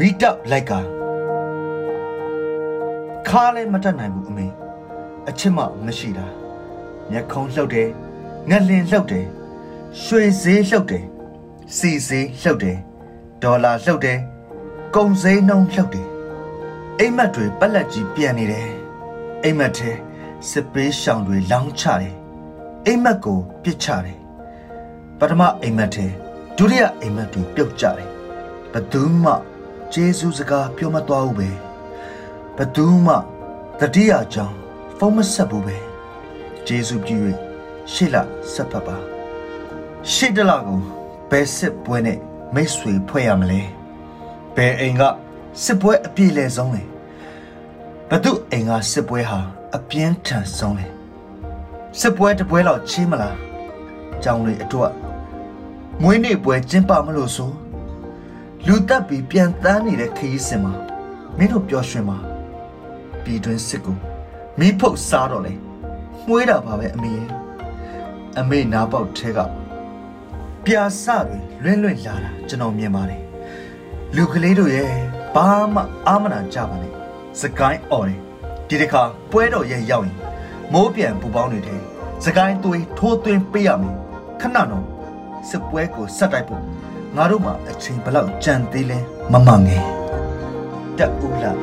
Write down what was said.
မိတောက်လိုက်ကခါလည်းမတတ်နိုင်ဘူးအမေအချစ်မမရှိတာမျက်ခုံးလှုပ်တယ်ငက်လင်လှုပ်တယ်ရွှေဈေးလှုပ်တယ်စီဈေးလှုပ်တယ်ဒေါ်လာလှုပ်တယ်ကုန်ဈေးနှုန်းလှုပ်တယ်အိမ်မက်တွေပက်လက်ကြီးပြန်နေတယ်အိမ်မက်ထဲစစ်ပေးရှောင်တွေလောင်းချတယ်အိမ်မက်ကိုပြစ်ချတယ်ပထမအိမ်မက်ထဲဒုတိယအိမ်မက်တွေပြုတ်ကြတယ်ဘသူမှ ဂျေဇုစကားပြောမသွားဘူးပဲဘသူမှတတိယကြောင့်ဖုံးမဆက်ဘူးပဲဂျေဇုပြု၍ရှေ့လဆက်ဖတ်ပါရှေ့တလကိုဘယ်စစ်ပွဲနဲ့မိတ်ဆွေဖွဲ့ရမလဲဘယ်အိမ်ကစစ်ပွဲအပြည့်လဲဆုံးလဲဘသူအိမ်ကစစ်ပွဲဟာအပြင်းထန်ဆုံးလဲစစ်ပွဲတစ်ပွဲလောက်ချင်းမလားကြောင်လေအတွက်မွေးနေ့ပွဲကျင်းပမလို့ဆို လူတက်ပြီးပြန်တန်းနေတဲ့ခရီးစင်မှာမင်းတို့ပျော်ရွှင်မှာပြည်တွင်းစစ်ကိုမီးဖုတ်စားတော့လေမွေးတာပါပဲအမေရဲ့အမေနားပေါက်ထဲကပြာစတွေလွင့်လွင့်လာတာကျွန်တော်မြင်ပါတယ်လူကလေးတို့ရဲ့ဘာမှအာမနာကြပါနဲ့စကိုင်းអော်တယ်ဒီတစ်ခါပွဲတော်ရဲ့ရောက်ရင်မိုးပြန်ပူပေါင်းနေတဲ့စကိုင်းသွေးထိုးသွင်းပေးရမယ်ခဏတော့စစ်ပွဲကိုဆက်တိုက်ဖို့ ငါတို့မှာအချိန်ဘလောက်ကြံသေးလဲမမငယ်တက်ဦးလား